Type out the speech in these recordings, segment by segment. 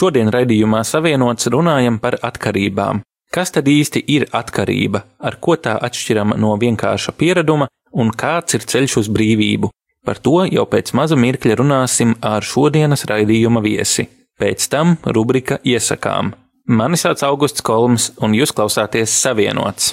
Šodien raidījumā savienots runājam par atkarībām. Kas tad īsti ir atkarība, ar ko tā atšķirama no vienkārša piereduma un kāds ir ceļš uz brīvību? Par to jau pēc maza mirkļa runāsim ar šodienas raidījuma viesi. Pēc tam rubrika Iesakām. Mani sauc Augusts Kolms, un jūs klausāties Savienots.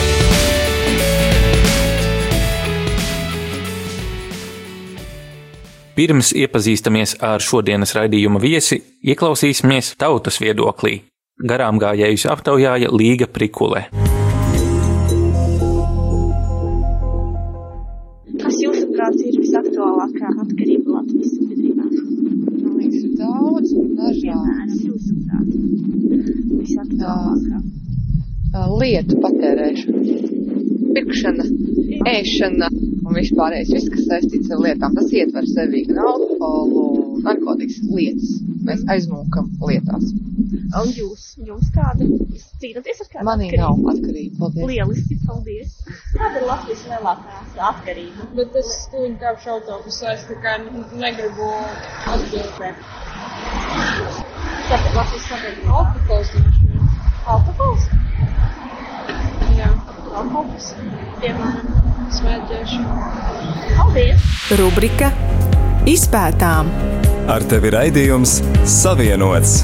Pirms iepazīstamies ar šodienas raidījuma viesi, ieklausīsimies tautas viedoklī. Garām gājējus aptaujāja Līga Prikule. Kas jūsuprāt ir visaktuālākā atkarība Latvijas sabiedrībā? Man liekas, ir daudz un jūsuprāt, visaktuālākā. Lietu patērēšana, pirkšana, ēšana un vispārējais, viss, kas saistīts ar lietām, tas ietver sevi gan alkoholu, narkotikas lietas. Mēs aizmūkam lietās. Un jūs, jums kāda? Jūs cīnāties ar kādu Manī nav atkarība, paldies. Lieliski, paldies. Kāda ir Latvijas lielākā atkarība? Bet es tuņi kāpšu autobusā, es tā kā negribu atbildēt. Tātad Latvijas sabiedrība. Alkohols. Alkohols? Alkohols. Piemēram. smēķēšana. Paldies! Rubrika Izpētām. Ar tevi raidījums Savienots!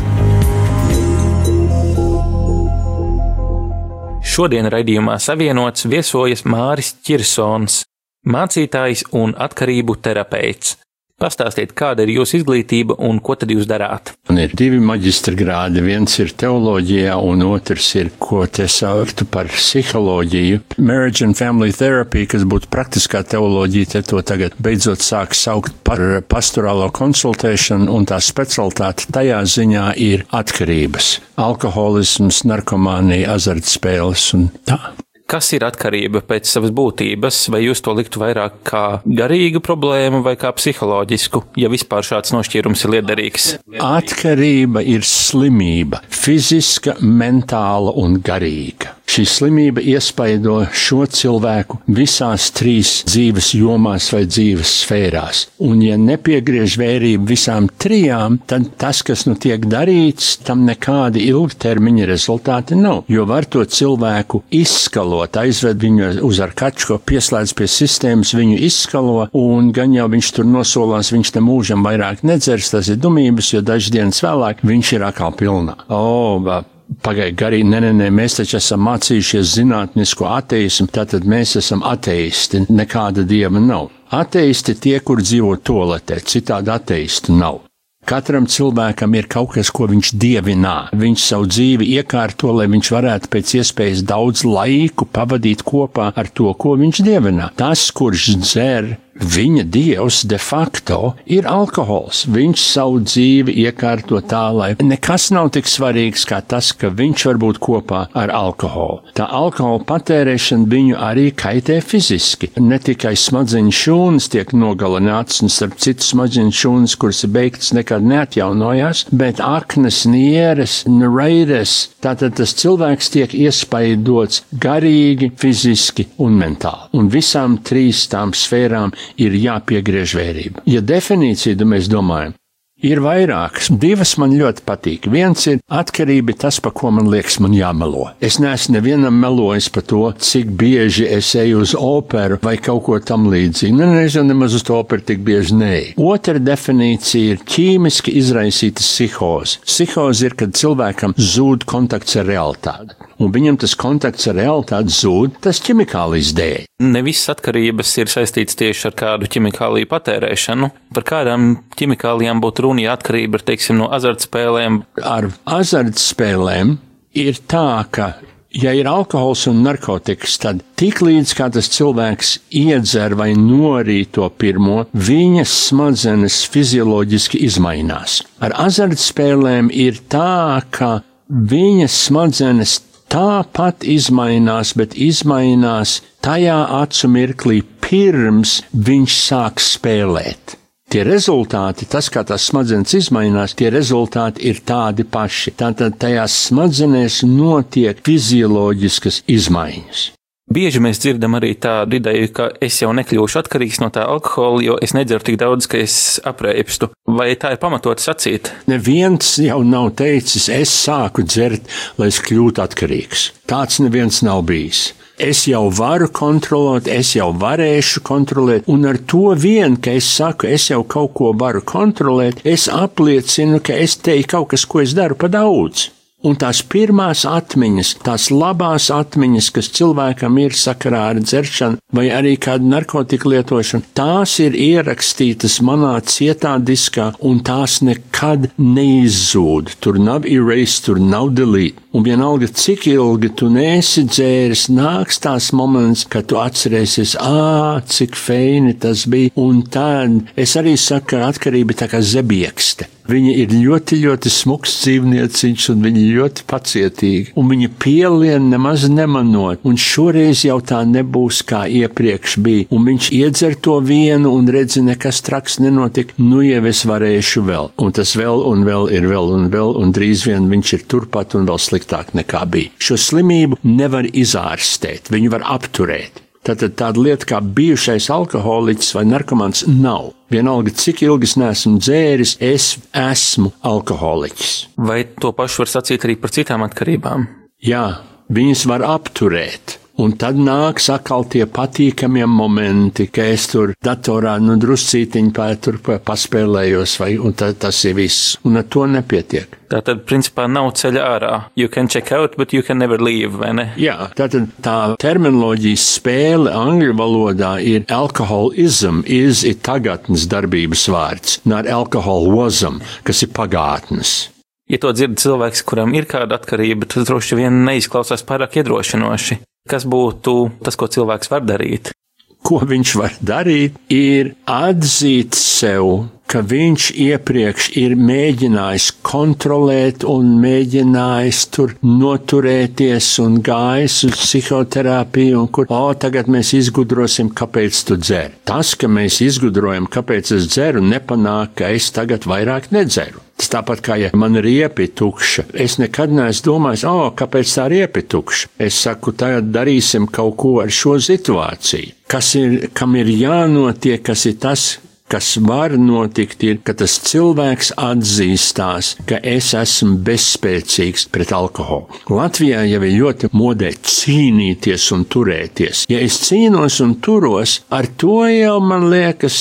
Šodien raidījumā savienots viesojas Māris Čirsons, mācītājs un atkarību terapeits. Pastāstiet, kāda ir jūsu izglītība un ko tad jūs darāt? Man ir divi maģistra grādi. Viens ir teoloģijā, un otrs ir, ko te sauktu par psiholoģiju. Marriage and Family Therapy, kas būtu praktiskā teoloģija, te to tagad beidzot sāk saukt par pastorālo konsultēšanu, un tā specialitāte tajā ziņā ir atkarības. Alkoholisms, narkomānija, azartspēles un tā. Kas ir atkarība pēc savas būtības, vai jūs to liktu vairāk kā garīgu problēmu vai kā psiholoģisku, ja vispār šāds nošķīrums ir liederīgs? Atkarība ir slimība - fiziska, mentāla un garīga. Šī slimība iespaido šo cilvēku visās trīs dzīves jomās vai dzīves sfērās. Un, ja nepiegriež vērību visām trijām, tad tas, kas nu tiek darīts, tam nekādi ilgtermiņa rezultāti nav. Jo var to cilvēku izskalot, aizved viņu uz ar kačko, pieslēdz pie sistēmas, viņu izskalo, un gan jau viņš tur nosolās, viņš te mūžam vairāk nedzers, tas ir dumības, jo dažas dienas vēlāk viņš ir atkal pilnā. O, va, Pagaidiet, garīgi, nē, nē, nē, mēs taču esam mācījušies zinātnisko ateismu, tātad mēs esam ateisti, nekāda dieva nav. Ateisti tie, kur dzīvo toletē, citādi ateistu nav. Katram cilvēkam ir kaut kas, ko viņš dievinā. Viņš savu dzīvi iekārto, lai viņš varētu pēc iespējas daudz laiku pavadīt kopā ar to, ko viņš dievinā. Tas, kurš dzer, viņa dievs de facto ir alkohols. Viņš savu dzīvi iekārto tā, lai nekas nav tik svarīgs kā tas, ka viņš var būt kopā ar alkoholu. Tā alkohola patērēšana viņu arī kaitē fiziski. Ne tikai smadzeņu šūnas tiek nogalināts, un starp citu smadzeņu šūnas, kuras ir beigtas, nekad neatjaunojās, bet aknas, nieres, raides, tātad tas cilvēks tiek iespaidots garīgi, fiziski un mentāli. Un visām trīs tām sfērām ir jāpiegriež vērība. Ja definīciju mēs domājam, ir vairākas. Divas man ļoti patīk. Viens ir atkarība tas, pa ko man liekas, man jāmelo. Es neesmu nevienam melojis par to, cik bieži es eju uz operu vai kaut ko tam līdzīgu. Nu, nezinu, nemaz uz to operu tik bieži nē. Otra definīcija ir ķīmiski izraisīta psihoze. Psihoze ir, kad cilvēkam zūd kontakts ar realitāti. Un viņam tas kontakts ar realitāti zūd tas ķimikālijas dēļ. Ne visas atkarības ir saistītas tieši ar kādu ķimikāliju patērēšanu. Par kādām ķimikālijām būtu runa, ja atkarība ir, teiksim, no azartspēlēm? Ar azartspēlēm ir tā, ka ja ir alkohols un narkotikas, tad tik līdz kā tas cilvēks iedzer vai norīt to pirmo, viņa smadzenes fizioloģiski izmainās. Ar azartspēlēm ir tā, ka viņa smadzenes tāpat izmainās, bet izmainās tajā acu mirklī pirms viņš sāk spēlēt. Tie rezultāti, tas, kā tās smadzenes izmainās, tie rezultāti ir tādi paši. Tātad tajās smadzenēs notiek fizioloģiskas izmaiņas. Bieži mēs dzirdam arī tādu ideju, ka es jau nekļūšu atkarīgs no tā alkohola, jo es nedzeru tik daudz, ka es apreipstu. Vai tā ir pamatot sacīt? Neviens jau nav teicis, es sāku dzert, lai es kļūtu atkarīgs. Tāds neviens nav bijis. Es jau varu kontrolēt, es jau varēšu kontrolēt, un ar to vien, ka es saku, es jau kaut ko varu kontrolēt, es apliecinu, ka es teiktu kaut kas, ko es daru pa daudz. Un tās pirmās atmiņas, tās labās atmiņas, kas cilvēkam ir sakarā ar dzeršanu vai arī kādu narkotiku lietošanu, tās ir ierakstītas manā cietā diskā, un tās nekad neizzūd. Tur nav erase, tur nav delete. Un vienalga, cik ilgi tu nesi dzēris, nāks tās moments, kad tu atcerēsies, ā, cik feini tas bija. Un tad es arī saku, ka atkarība ir tā kā zebiekste. Viņa ir ļoti, ļoti smuks dzīvnieciņš, un viņa ļoti pacietīga. Un viņa pielien nemaz nemanot, un šoreiz jau tā nebūs kā iepriekš bija. Un viņš iedzer to vienu, un redzi, nekas traks nenotika. Nu, jau es varēšu vēl, un tas vēl un vēl ir vēl un vēl, un drīz vien viņš ir turpat un vēl sliktāk nekā bija. Šo slimību nevar izārstēt, viņu var apturēt. Tātad tāda lieta kā bijušais alkoholiķis vai narkomāns nav. Vienalga, cik ilgi es neesmu dzēris, es esmu alkoholiķis. Vai to pašu var sacīt arī par citām atkarībām? Jā, viņas var apturēt. Un tad nāks atkal tie patīkamie momenti, ka es tur datorā nu druscītiņu pētur paspēlējos, vai, un tad tas ir viss. Un ar to nepietiek. Tā tad, principā, nav ceļa ārā. You can check out, but you can never leave, vai ne? Jā, tātad tā terminoloģijas spēle angļu valodā ir alkoholism, is ir tagadnes darbības vārds, not alkoholism, kas ir pagātnes. Ja to dzird cilvēks, kuram ir kāda atkarība, tas droši vien neizklausās pārāk iedrošinoši. Kas būtu tas, ko cilvēks var darīt? Ko viņš var darīt, ir atzīt sev, ka viņš iepriekš ir mēģinājis kontrolēt un mēģinājis tur noturēties un gājis uz psihoterapiju, un kur, o, tagad mēs izgudrosim, kāpēc tu dzer. Tas, ka mēs izgudrojam, kāpēc es dzeru, nepanāk, ka es tagad vairāk nedzeru. Tas tāpat kā ja man ir tukša. Es nekad neesmu domājis, o, oh, kāpēc tā riepa ir tukša. Es saku, tagad darīsim kaut ko ar šo situāciju. Kas ir, kam ir jānotiek, kas ir tas, kas var notikt, ir, ka tas cilvēks atzīstās, ka es esmu bezspēcīgs pret alkoholu. Latvijā jau ir ļoti modē cīnīties un turēties. Ja es cīnos un turos, ar to jau man liekas,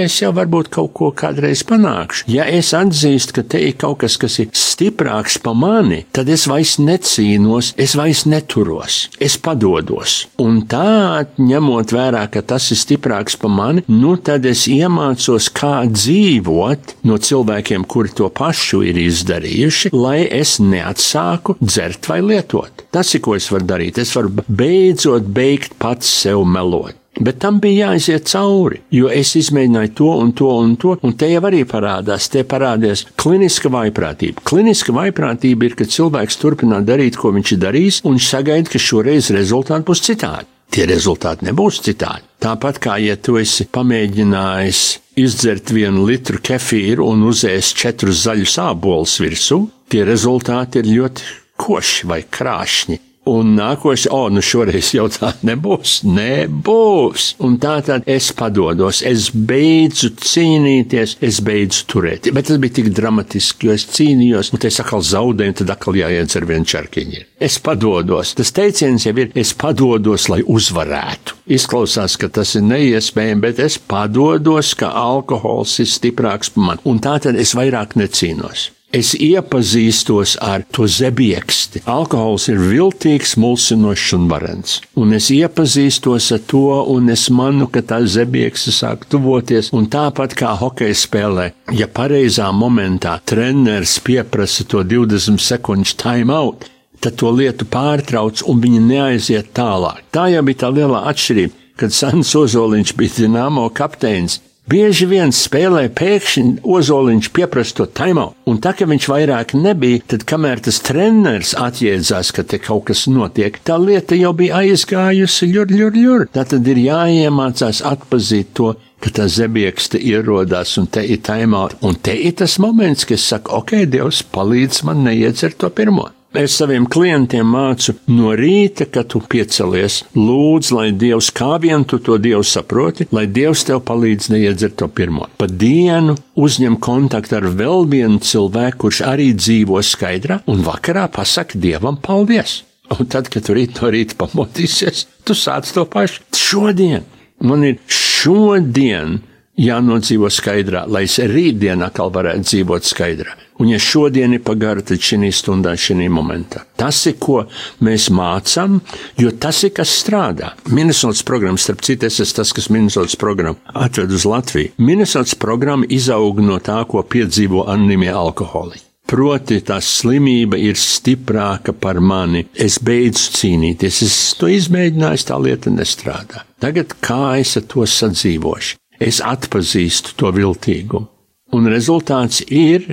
es jau varbūt kaut ko kādreiz panākšu. Ja es atzīstu, ka te ir kaut kas, kas ir stiprāks pa mani, tad es vairs necīnos, es vairs neturos, es padodos. Un tā, ņemot vērā, ka tas ir stiprāks pa mani, nu tad es iemācos iemācos, kā dzīvot no cilvēkiem, kuri to pašu ir izdarījuši, lai es neatsāku dzert vai lietot. Tas ir, ko es varu darīt. Es varu beidzot beigt pats sev melot. Bet tam bija jāiziet cauri, jo es izmēģināju to un to un to, un te jau arī parādās, te parādās kliniska vaiprātība. Kliniska vaiprātība ir, kad cilvēks turpina darīt, ko viņš ir darījis, un sagaida, ka šoreiz rezultāti būs citādi tie rezultāti nebūs citādi. Tāpat kā, ja tu esi pamēģinājis izdzert vienu litru kefīru un uzēst četrus zaļus ābolus virsū, tie rezultāti ir ļoti koši vai krāšņi. Un nākošais, o, nu šoreiz jau tā nebūs, nebūs. Un tā tad es padodos, es beidzu cīnīties, es beidzu turēt. Bet tas bija tik dramatiski, jo es cīnījos, un te es atkal zaudēju, un tad atkal jāiedzer vienu čarkiņu. Es padodos. Tas teiciens jau ir, es padodos, lai uzvarētu. Izklausās, ka tas ir neiespējami, bet es padodos, ka alkohols ir stiprāks par mani. Un tā tad es vairāk necīnos. Es iepazīstos ar to zebieksti. Alkohols ir viltīgs, mulsinošs un varens. Un es iepazīstos ar to, un es manu, ka tā zebieksti sāk tuvoties. Un tāpat kā hokeja spēlē, ja pareizā momentā treneris pieprasa to 20 sekundžu timeout, tad to lietu pārtrauc un viņi neaiziet tālāk. Tā jau bija tā lielā atšķirība, kad Sans Ozoliņš bija Dienāmo kapteinis Bieži vien spēlē pēkšņi ozoliņš pieprasa to taimau, un tā, ka viņš vairāk nebija, tad kamēr tas treneris atjēdzās, ka te kaut kas notiek, tā lieta jau bija aizgājusi ļur, ļur, ļur. Tā tad ir jāiemācās atpazīt to, ka tā zebiekste ierodās un te ir taimā, un te ir tas moments, kad es saku, ok, Dievs, palīdz man neiedzert to pirmo. Es saviem klientiem mācu no rīta, kad tu piecelies, lūdz, lai Dievs kā vien tu to Dievu saproti, lai Dievs tev palīdz neiedzert to pirmo. Pa dienu uzņem kontaktu ar vēl vienu cilvēku, kurš arī dzīvo skaidrā, un vakarā pasaka Dievam paldies. Un tad, kad tu rīt no rīta pamodīsies, tu sāc to pašu. Šodien man ir šodien jānodzīvo skaidrā, lai es rītdien atkal varētu dzīvot skaidrā. Un ja šodien ir pagara, tad šī stundā, šī momentā. Tas ir, ko mēs mācām, jo tas ir, kas strādā. Minnesotas programma, starp citu, es esmu tas, kas Minnesotas programmu atved uz Latviju. Minnesotas programma izaug no tā, ko piedzīvo anonimie alkoholiķi. Proti, tā slimība ir stiprāka par mani. Es beidzu cīnīties, es to izmēģināju, tā lieta nestrādā. Tagad kā es ar to sadzīvošu? Es atpazīstu to viltīgumu. Un rezultāts ir,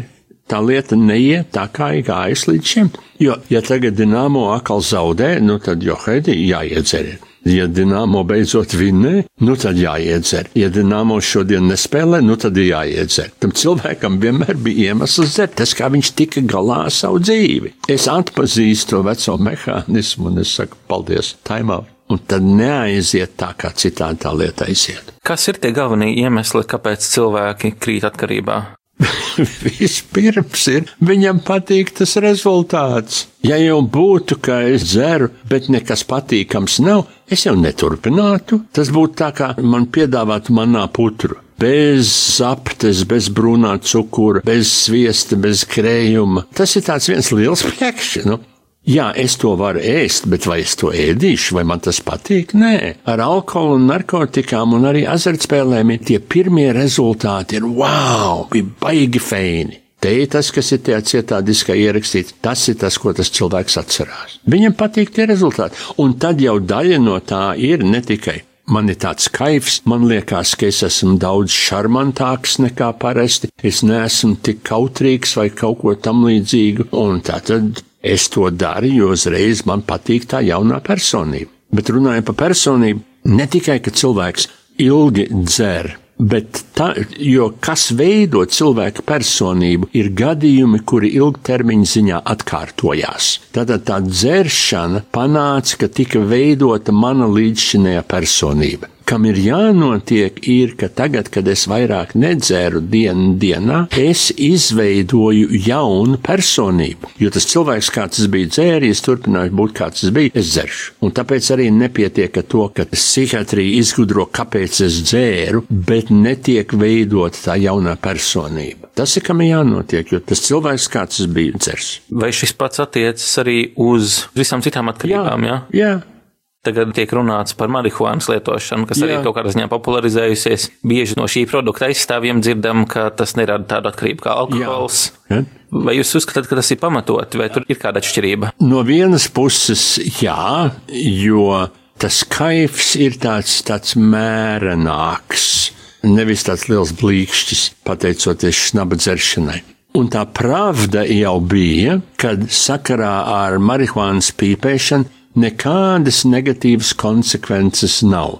tā lieta neiet tā, kā ir gājis līdz šim. Jo, ja tagad Dienāmo atkal zaudē, nu tad Johedi jāiedzer. Ja Dienāmo beidzot vinnē, nu tad jāiedzer. Ja Dienāmo šodien nespēlē, nu tad ir jāiedzer. Tam cilvēkam vienmēr bija iemesls dzert, tas kā viņš tika galā ar savu dzīvi. Es atpazīstu to veco mehānismu un es saku paldies, taimā un tad neaiziet tā, kā citādi tā lieta aiziet. Kas ir tie galvenie iemesli, kāpēc cilvēki krīt atkarībā? Vispirms ir, viņam patīk tas rezultāts. Ja jau būtu, ka es dzeru, bet nekas patīkams nav, es jau neturpinātu. Tas būtu tā, kā man piedāvātu manā putru. Bez aptes, bez brūnā cukura, bez sviesta, bez krējuma. Tas ir tāds viens liels pļekšs. Nu? Jā, es to varu ēst, bet vai es to ēdīšu, vai man tas patīk? Nē, ar alkoholu un narkotikām un arī azartspēlēm tie pirmie rezultāti. Ir wow, bija baigi feini. Te ir tas, kas ir tajā cietā diskā ierakstīts, tas ir tas, ko tas cilvēks atcerās. Viņam patīk tie rezultāti, un tad jau daļa no tā ir ne tikai man ir tāds kaifs, man liekas, ka es esmu daudz šarmantāks nekā parasti, es neesmu tik kautrīgs vai kaut ko tam līdzīgu, un tā tad Es to daru, jo uzreiz man patīk tā jaunā personība. Bet runājot par personību, ne tikai, ka cilvēks ilgi dzer, bet tā, jo kas veido cilvēka personību, ir gadījumi, kuri ilgtermiņa ziņā atkārtojās. Tātad tā dzeršana panāca, ka tika veidota mana līdzšinējā personība kam ir jānotiek, ir, ka tagad, kad es vairāk nedzēru dienu dienā, es izveidoju jaunu personību. Jo tas cilvēks, kāds tas bija dzēries, turpināja būt kāds tas bija, es dzeršu. Un tāpēc arī nepietiek ar to, ka psihiatrija izgudro, kāpēc es dzēru, bet netiek veidot tā jaunā personība. Tas ir, kam ir jānotiek, jo tas cilvēks, kāds tas bija, dzers. Vai šis pats attiecas arī uz visām citām atkarībām? Jā, jā. Tagad tiek runāts par marihuānas lietošanu, kas Jā. arī kaut kādā ziņā popularizējusies. Bieži no šī produkta aizstāvjiem dzirdam, ka tas nerada tādu atkarību kā alkohols. Jā. Vai jūs uzskatāt, ka tas ir pamatot, vai tur ir kāda atšķirība? No vienas puses, jā, jo tas kaifs ir tāds, tāds mērenāks, nevis tāds liels blīkšķis, pateicoties šnaba dzeršanai. Un tā pravda jau bija, kad sakarā ar marihuānas pīpēšanu nekādas negatīvas konsekvences nav.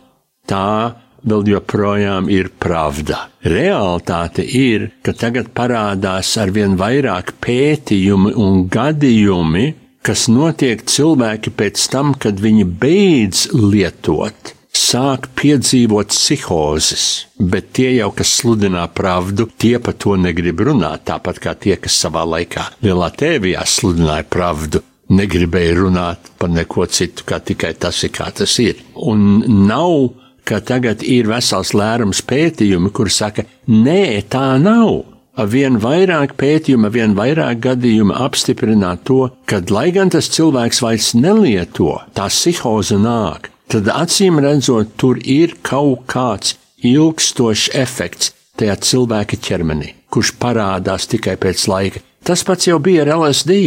Tā vēl joprojām ir pravda. Realtāte ir, ka tagad parādās arvien vairāk pētījumi un gadījumi, kas notiek cilvēki pēc tam, kad viņi beidz lietot, sāk piedzīvot psihozes, bet tie jau, kas sludinā pravdu, tie par to negrib runāt, tāpat kā tie, kas savā laikā lielā tēvijā sludināja pravdu, negribēja runāt par neko citu, kā tikai tas ir, kā tas ir. Un nav, ka tagad ir vesels lērums pētījumi, kur saka, nē, tā nav. Vien vairāk pētījuma, vien vairāk gadījuma apstiprināt to, ka, lai gan tas cilvēks vairs nelieto, tā psihoze nāk, tad acīm redzot, tur ir kaut kāds ilgstošs efekts tajā cilvēka ķermenī, kurš parādās tikai pēc laika. Tas pats jau bija ar LSD.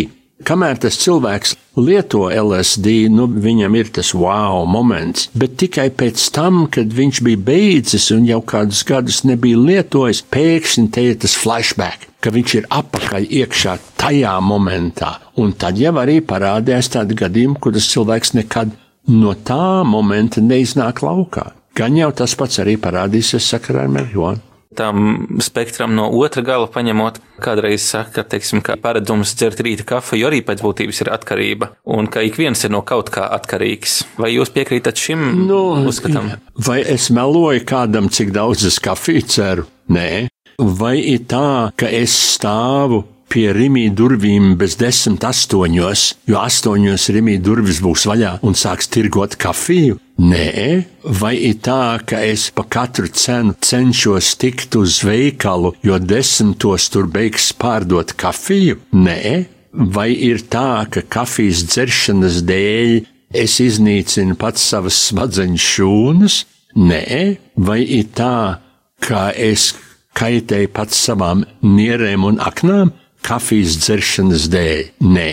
Kamēr tas cilvēks lieto LSD, nu, viņam ir tas wow moments, bet tikai pēc tam, kad viņš bija beidzis un jau kādus gadus nebija lietojis, pēkšņi te ir tas flashback, ka viņš ir apakaļ iekšā tajā momentā. Un tad jau arī parādījās tādi gadījumi, kur tas cilvēks nekad no tā momenta neiznāk laukā. Gan jau tas pats arī parādīsies sakarā ar marihuānu tam spektram no otra gala paņemot, kādreiz saka, teiksim, ka paredums dzert rīta kafiju arī pēc būtības ir atkarība, un ka ik viens ir no kaut kā atkarīgs. Vai jūs piekrītat šim nu, uzskatam? Vai es meloju kādam, cik daudz es kafiju ceru? Nē. Vai ir tā, ka es stāvu pie Rimī durvīm bez desmit astoņos, jo astoņos Rimī durvis būs vaļā un sāks tirgot kafiju? Nē, vai ir tā, ka es pa katru cenu cenšos tikt uz veikalu, jo desmitos tur beigs pārdot kafiju? Nē, vai ir tā, ka kafijas dzeršanas dēļ es iznīcinu pats savas smadzeņu šūnas? Nē, vai ir tā, ka es kaitēju pats savām nierēm un aknām? Kafijas dzeršanas dēļ. Nē,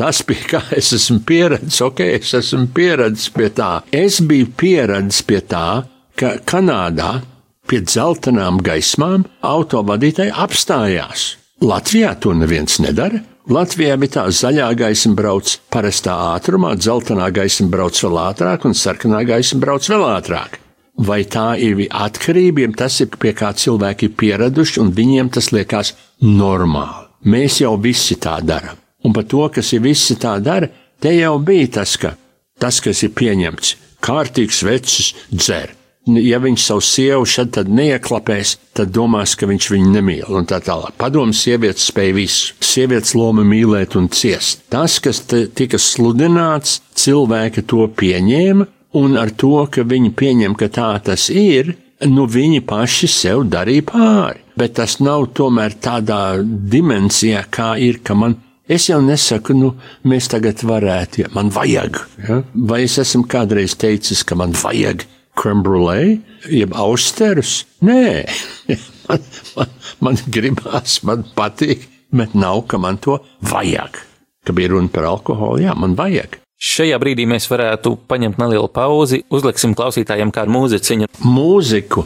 tas bija kā es esmu pieradis, ok, es esmu pieradis pie tā. Es biju pieradis pie tā, ka Kanādā pie dzeltenām gaismām autovadītāji apstājās. Latvijā to neviens nedara. Latvijā bija tā zaļā gaisma brauc parastā ātrumā, dzeltenā gaisma brauc vēl ātrāk un sarkanā gaisma brauc vēl ātrāk. Vai tā ir atkarība, ja tas ir pie kā cilvēki ir pieraduši un viņiem tas liekas normāli? Mēs jau visi tā darām. Un par to, kas ir visi tā dara, te jau bija tas, ka tas, kas ir pieņemts, kārtīgs vecs dzer. Ja viņš savu sievu tad neieklapēs, tad domās, ka viņš viņu nemīl un tā tālāk. Padomu sievietes spēja visu. Sievietes loma mīlēt un ciest. Tas, kas tika sludināts, cilvēki to pieņēma, un ar to, ka viņi pieņem, ka tā tas ir, nu viņi paši sev darīja pāri bet tas nav tomēr tādā dimensijā, kā ir, ka man. Es jau nesaku, nu, mēs tagad varētu, ja man vajag. Ja? Vai es esmu kādreiz teicis, ka man vajag creme brulee, jeb austerus? Nē, man, man, man gribās, man patīk, bet nav, ka man to vajag. Ka bija runa par alkoholu, jā, man vajag. Šajā brīdī mēs varētu paņemt nelielu pauzi, uzliksim klausītājiem kādu mūziķu. Mūziku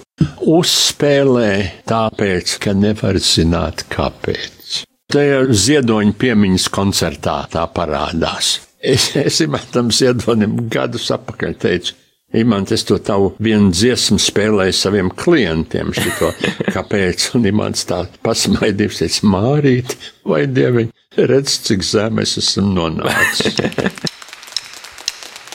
uzspēlē tāpēc, ka nevar zināt, kāpēc. Tajā ziedoņa piemiņas koncertā tā parādās. Es, es tam ziedonim gadus atpakaļ teicu, Imants, es to tavu vienu dziesmu spēlēju saviem klientiem, šito, kāpēc, un Imants tā pasmaidījums teica, Mārīt, vai dieviņ, redz, cik zem es esmu nonācis.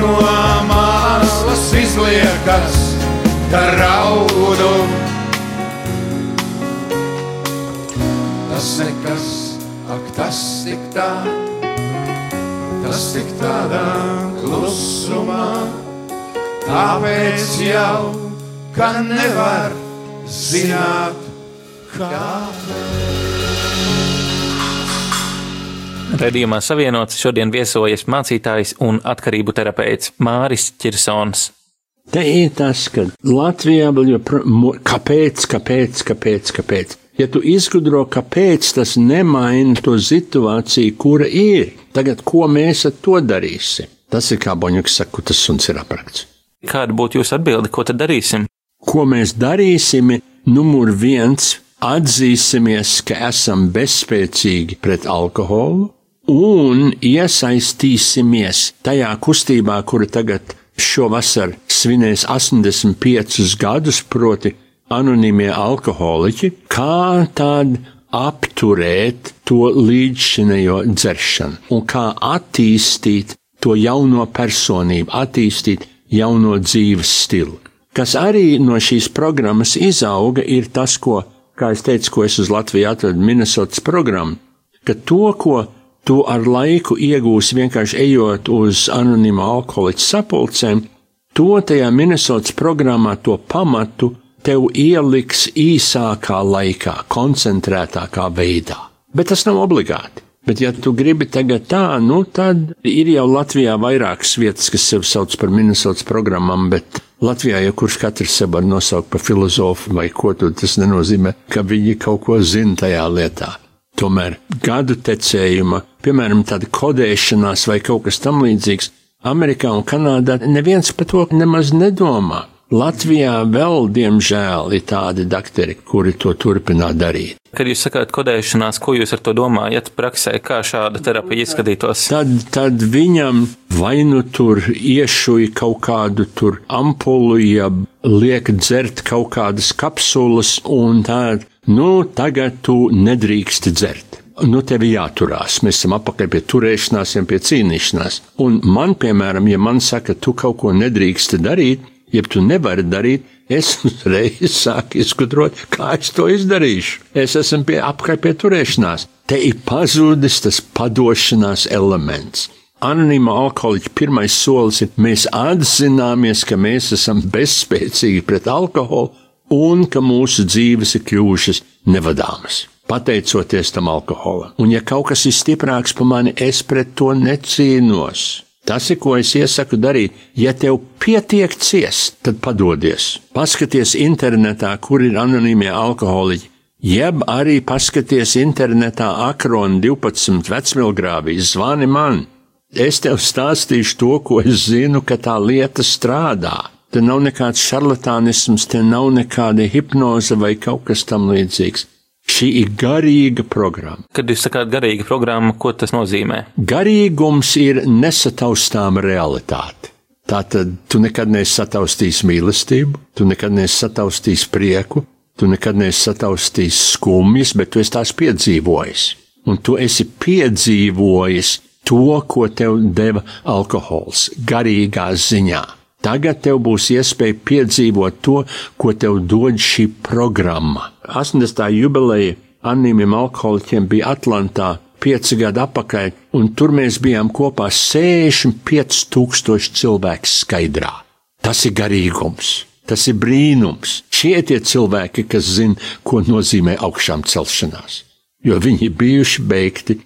no māslas izliekas, ka raudu. Tas nekas, ak tas tik tā, tas tik tādā klusumā, tāpēc jau, ka nevar zināt, kāpēc. Redījumā savienots šodien viesojas mācītājs un atkarību terapeits Māris Čirsons. Te ir tas, ka Latvijā vēl joprojām, kāpēc, kāpēc, kāpēc, kāpēc. Ja tu izgudro, kāpēc tas nemaina to situāciju, kura ir, tagad ko mēs ar to darīsim? Tas ir kā Boņuks saka, tas suns ir aprakts. Kāda būtu jūsu atbilde, ko tad darīsim? Ko mēs darīsim? Numur viens - atzīsimies, ka esam bezspēcīgi pret alkoholu un iesaistīsimies tajā kustībā, kura tagad šovasar svinēs 85 gadus, proti, anonīmie alkoholiķi, kā tad apturēt to līdzšinējo dzeršanu un kā attīstīt to jauno personību, attīstīt jauno dzīves stilu. Kas arī no šīs programmas izauga, ir tas, ko, kā es teicu, ko es uz Latviju atradu Minnesotas programmu, ka to, ko tu ar laiku iegūsi vienkārši ejot uz anonīmu alkoholiķu sapulcēm, to tajā Minnesotas programmā to pamatu tev ieliks īsākā laikā, koncentrētākā veidā. Bet tas nav obligāti. Bet, ja tu gribi tagad tā, nu tad ir jau Latvijā vairākas vietas, kas sev sauc par Minnesotas programmām, bet Latvijā jau kurš katrs sev var nosaukt par filozofu vai ko, tad tas nenozīmē, ka viņi kaut ko zina tajā lietā. Tomēr gadu tecējuma, piemēram, tāda kodēšanās vai kaut kas tam līdzīgs, Amerikā un Kanādā neviens par to nemaz nedomā. Latvijā vēl, diemžēl, ir tādi doktori, kuri to turpina darīt. Kad jūs sakāt kodēšanās, ko jūs ar to domājat praksē, kā šāda terapija izskatītos? Tad, tad viņam vai nu tur iešuja kaut kādu tur ampulu, ja liek dzert kaut kādas kapsulas, un tā, nu, tagad tu nedrīkst dzert. Nu, tev ir jāturās. Mēs esam apakaļ pie turēšanās, pie cīnīšanās. Un man, piemēram, ja man saka, tu kaut ko nedrīkst darīt, ja tu nevari darīt, es uzreiz sāku izgudrot, kā es to izdarīšu. Es esmu pie apkārt pie turēšanās. Te ir pazudis tas padošanās elements. Anonīma alkoholiķa pirmais solis ir, mēs atzināmies, ka mēs esam bezspēcīgi pret alkoholu un ka mūsu dzīves ir kļuvušas nevadāmas. Pateicoties tam alkoholam. Un ja kaut kas ir stiprāks par mani, es pret to necīnos. Tas ir, ko es iesaku darīt. Ja tev pietiek ciest, tad padodies. Paskaties internetā, kur ir anonīmie alkoholiķi, jeb arī paskaties internetā akronu 12 vecmilgrāvīs, zvani man. Es tev stāstīšu to, ko es zinu, ka tā lieta strādā. Te nav nekāds šarlatānisms, te nav nekāda hipnoze vai kaut kas tam līdzīgs. Šī ir garīga programma. Kad jūs sakāt garīga programma, ko tas nozīmē? Garīgums ir nesataustāma realitāte. Tātad tu nekad neesi sataustījis mīlestību, tu nekad neesi sataustījis prieku, Tu nekad neesi sataustījis skumjas, bet tu esi tās piedzīvojis. Un tu esi piedzīvojis to, ko tev deva alkohols, garīgā ziņā. Tagad tev būs iespēja piedzīvot to, ko tev dod šī programma. 80. jubileja anīmiem alkoholiķiem bija Atlantā pieci gadi atpakaļ, un tur mēs bijām kopā 65 tūkstoši cilvēku skaidrā. Tas ir garīgums, tas ir brīnums. Šie ir tie cilvēki, kas zina, ko nozīmē augšām celšanās, jo viņi ir bijuši beigti,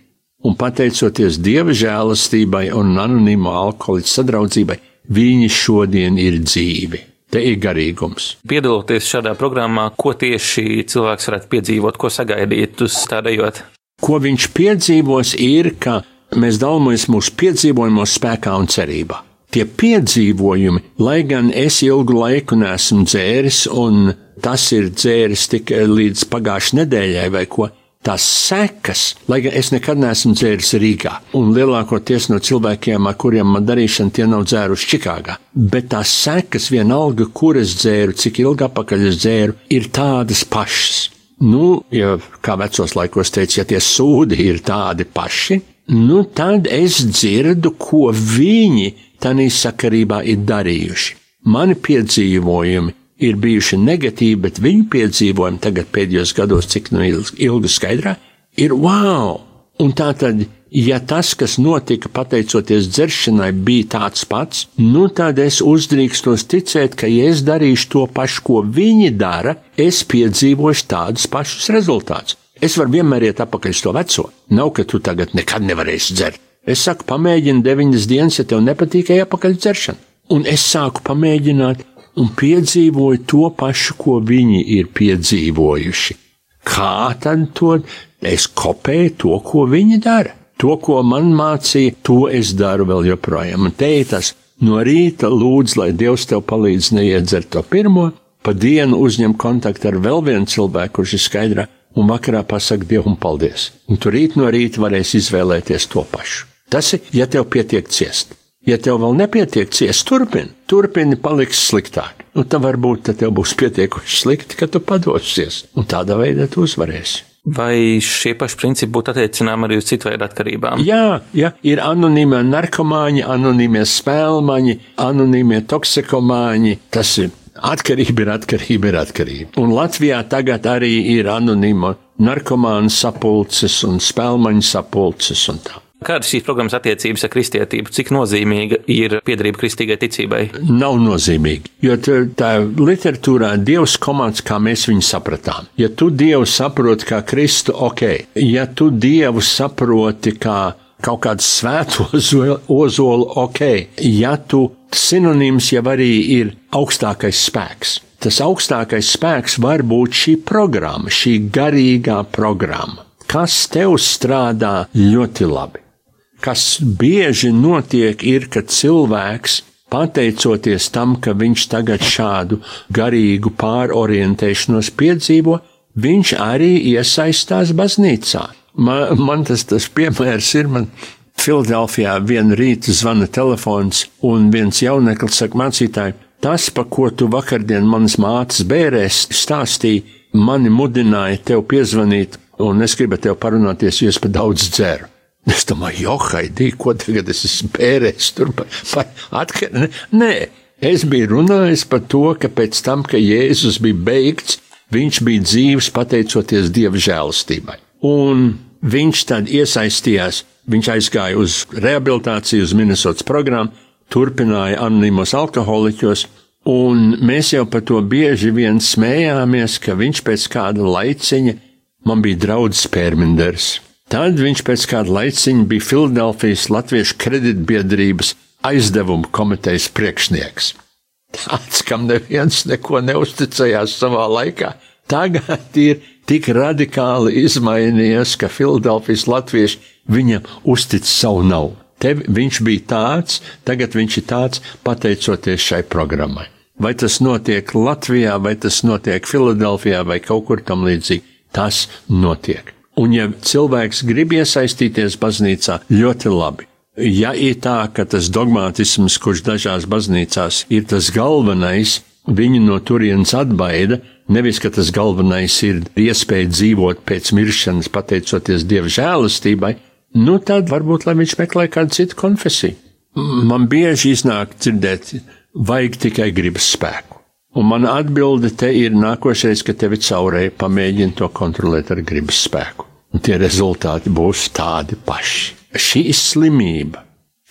un pateicoties dieva žēlastībai un anonīmo alkoholiķu sadraudzībai, viņi šodien ir dzīvi. Te ir garīgums. Piedaloties šādā programmā, ko tieši cilvēks varētu piedzīvot, ko sagaidīt uz tādējot? Ko viņš piedzīvos, ir, ka mēs dalāmies mūsu piedzīvojumos, spēkā un cerībā. Tie piedzīvojumi, lai gan es ilgu laiku nesmu dzēris, un tas ir dzēris tikai līdz pagājušajai nedēļai vai ko, tās sekas, lai gan es nekad neesmu dzēris Rīgā, un lielākoties no cilvēkiem, ar kuriem man darīšana, tie nav dzēruši Čikāgā. Bet tās sekas, vienalga, kur es dzēru, cik ilgi apakaļ es dzēru, ir tādas pašas. Nu, ja kā vecos laikos teica, ja tie sūdi ir tādi paši, nu tad es dzirdu, ko viņi tādā sakarībā ir darījuši. Mani piedzīvojumi ir bijuši negatīvi, bet viņu piedzīvojumi tagad pēdējos gados, cik nu ilgi skaidrā, ir wow! Un tā tad ja tas, kas notika pateicoties dzeršanai, bija tāds pats, nu tad es uzdrīkstos ticēt, ka, ja es darīšu to pašu, ko viņi dara, es piedzīvošu tādus pašus rezultātus. Es varu vienmēr iet atpakaļ uz to veco. Nav, ka tu tagad nekad nevarēsi dzert. Es saku, pamēģini deviņas dienas, ja tev nepatīk, ej atpakaļ dzeršana. Un es sāku pamēģināt un piedzīvoju to pašu, ko viņi ir piedzīvojuši. Kā tad to es kopēju to, ko viņi dara? To, ko man mācīja, to es daru vēl joprojām. Un te ir tas no rīta lūdz, lai Dievs tev palīdz neiedzert to pirmo, pa dienu uzņem kontaktu ar vēl vienu cilvēku, kurš ir skaidrā, un vakarā pasaka Dievam paldies. Un tu rīt no rīta varēsi izvēlēties to pašu. Tas ir, ja tev pietiek ciest. Ja tev vēl nepietiek ciest, turpini, turpini paliks sliktāk. Nu, tad varbūt tad tev būs pietiekuši slikti, ka tu padosies, un tādā veidā tu uzvarēsi. Vai šie paši principi būtu attiecināmi arī uz citu veidu atkarībām? Jā, jā, ir anonīmie narkomāņi, anonīmie spēlmaņi, anonīmie toksikomāņi. Tas ir atkarība, ir atkarība, ir atkarība. Un Latvijā tagad arī ir anonīma narkomānu sapulces un spēlmaņu sapulces un tā. Kādas šīs programmas attiecības ar kristietību, cik nozīmīga ir piedarība kristīgai ticībai? Nav nozīmīgi, jo tā literatūrā Dievs komands, kā mēs viņu sapratām. Ja tu Dievu saproti kā Kristu, ok, ja tu Dievu saproti kā kaut kādu svēto ozolu, ok, ja tu sinonīms jau arī ir augstākais spēks. Tas augstākais spēks var būt šī programma, šī garīgā programma, kas tev strādā ļoti labi kas bieži notiek, ir, ka cilvēks, pateicoties tam, ka viņš tagad šādu garīgu pārorientēšanos piedzīvo, viņš arī iesaistās baznīcā. Man, man tas, tas piemērs ir, man Filadelfijā vienu rītu zvana telefons, un viens jauneklis saka, mācītāji, tas, pa ko tu vakardien manas mātes bērēs stāstīji, mani mudināja tev piezvanīt, un es gribu tev parunāties, jo es pa daudz dzeru. Es domāju, jo, Haidī, ko tagad es esmu pērējis tur par, par atkarību? Nē, es biju runājis par to, ka pēc tam, ka Jēzus bija beigts, viņš bija dzīves pateicoties Dieva žēlastībai. Un viņš tad iesaistījās, viņš aizgāja uz rehabilitāciju, uz Minnesotas programmu, turpināja anonīmos alkoholiķos, un mēs jau par to bieži vien smējāmies, ka viņš pēc kāda laiciņa man bija draudzes pērminders. Tad viņš pēc kāda laiciņa bija Filadelfijas Latviešu kreditbiedrības aizdevumu komitejas priekšnieks. Tāds, kam neviens neko neusticējās savā laikā, tagad ir tik radikāli izmainījies, ka Filadelfijas latvieši viņam uztic savu naudu. Te viņš bija tāds, tagad viņš ir tāds pateicoties šai programmai. Vai tas notiek Latvijā, vai tas notiek Filadelfijā, vai kaut kur tam līdzīgi, tas notiek. Un ja cilvēks grib iesaistīties baznīcā, ļoti labi. Ja ir tā, ka tas dogmātisms, kurš dažās baznīcās ir tas galvenais, viņu no turienes atbaida, Nevis, ka tas galvenais ir iespēja dzīvot pēc miršanas, pateicoties Dieva žēlastībai, nu tad varbūt, lai viņš meklē kādu citu konfesiju. Man bieži iznāk dzirdēt, vajag tikai gribas spēku. Un mana atbilde te ir nākošais, ka tevi caurēji pamēģini to kontrolēt ar gribas spēku. Un tie rezultāti būs tādi paši. Šī ir slimība.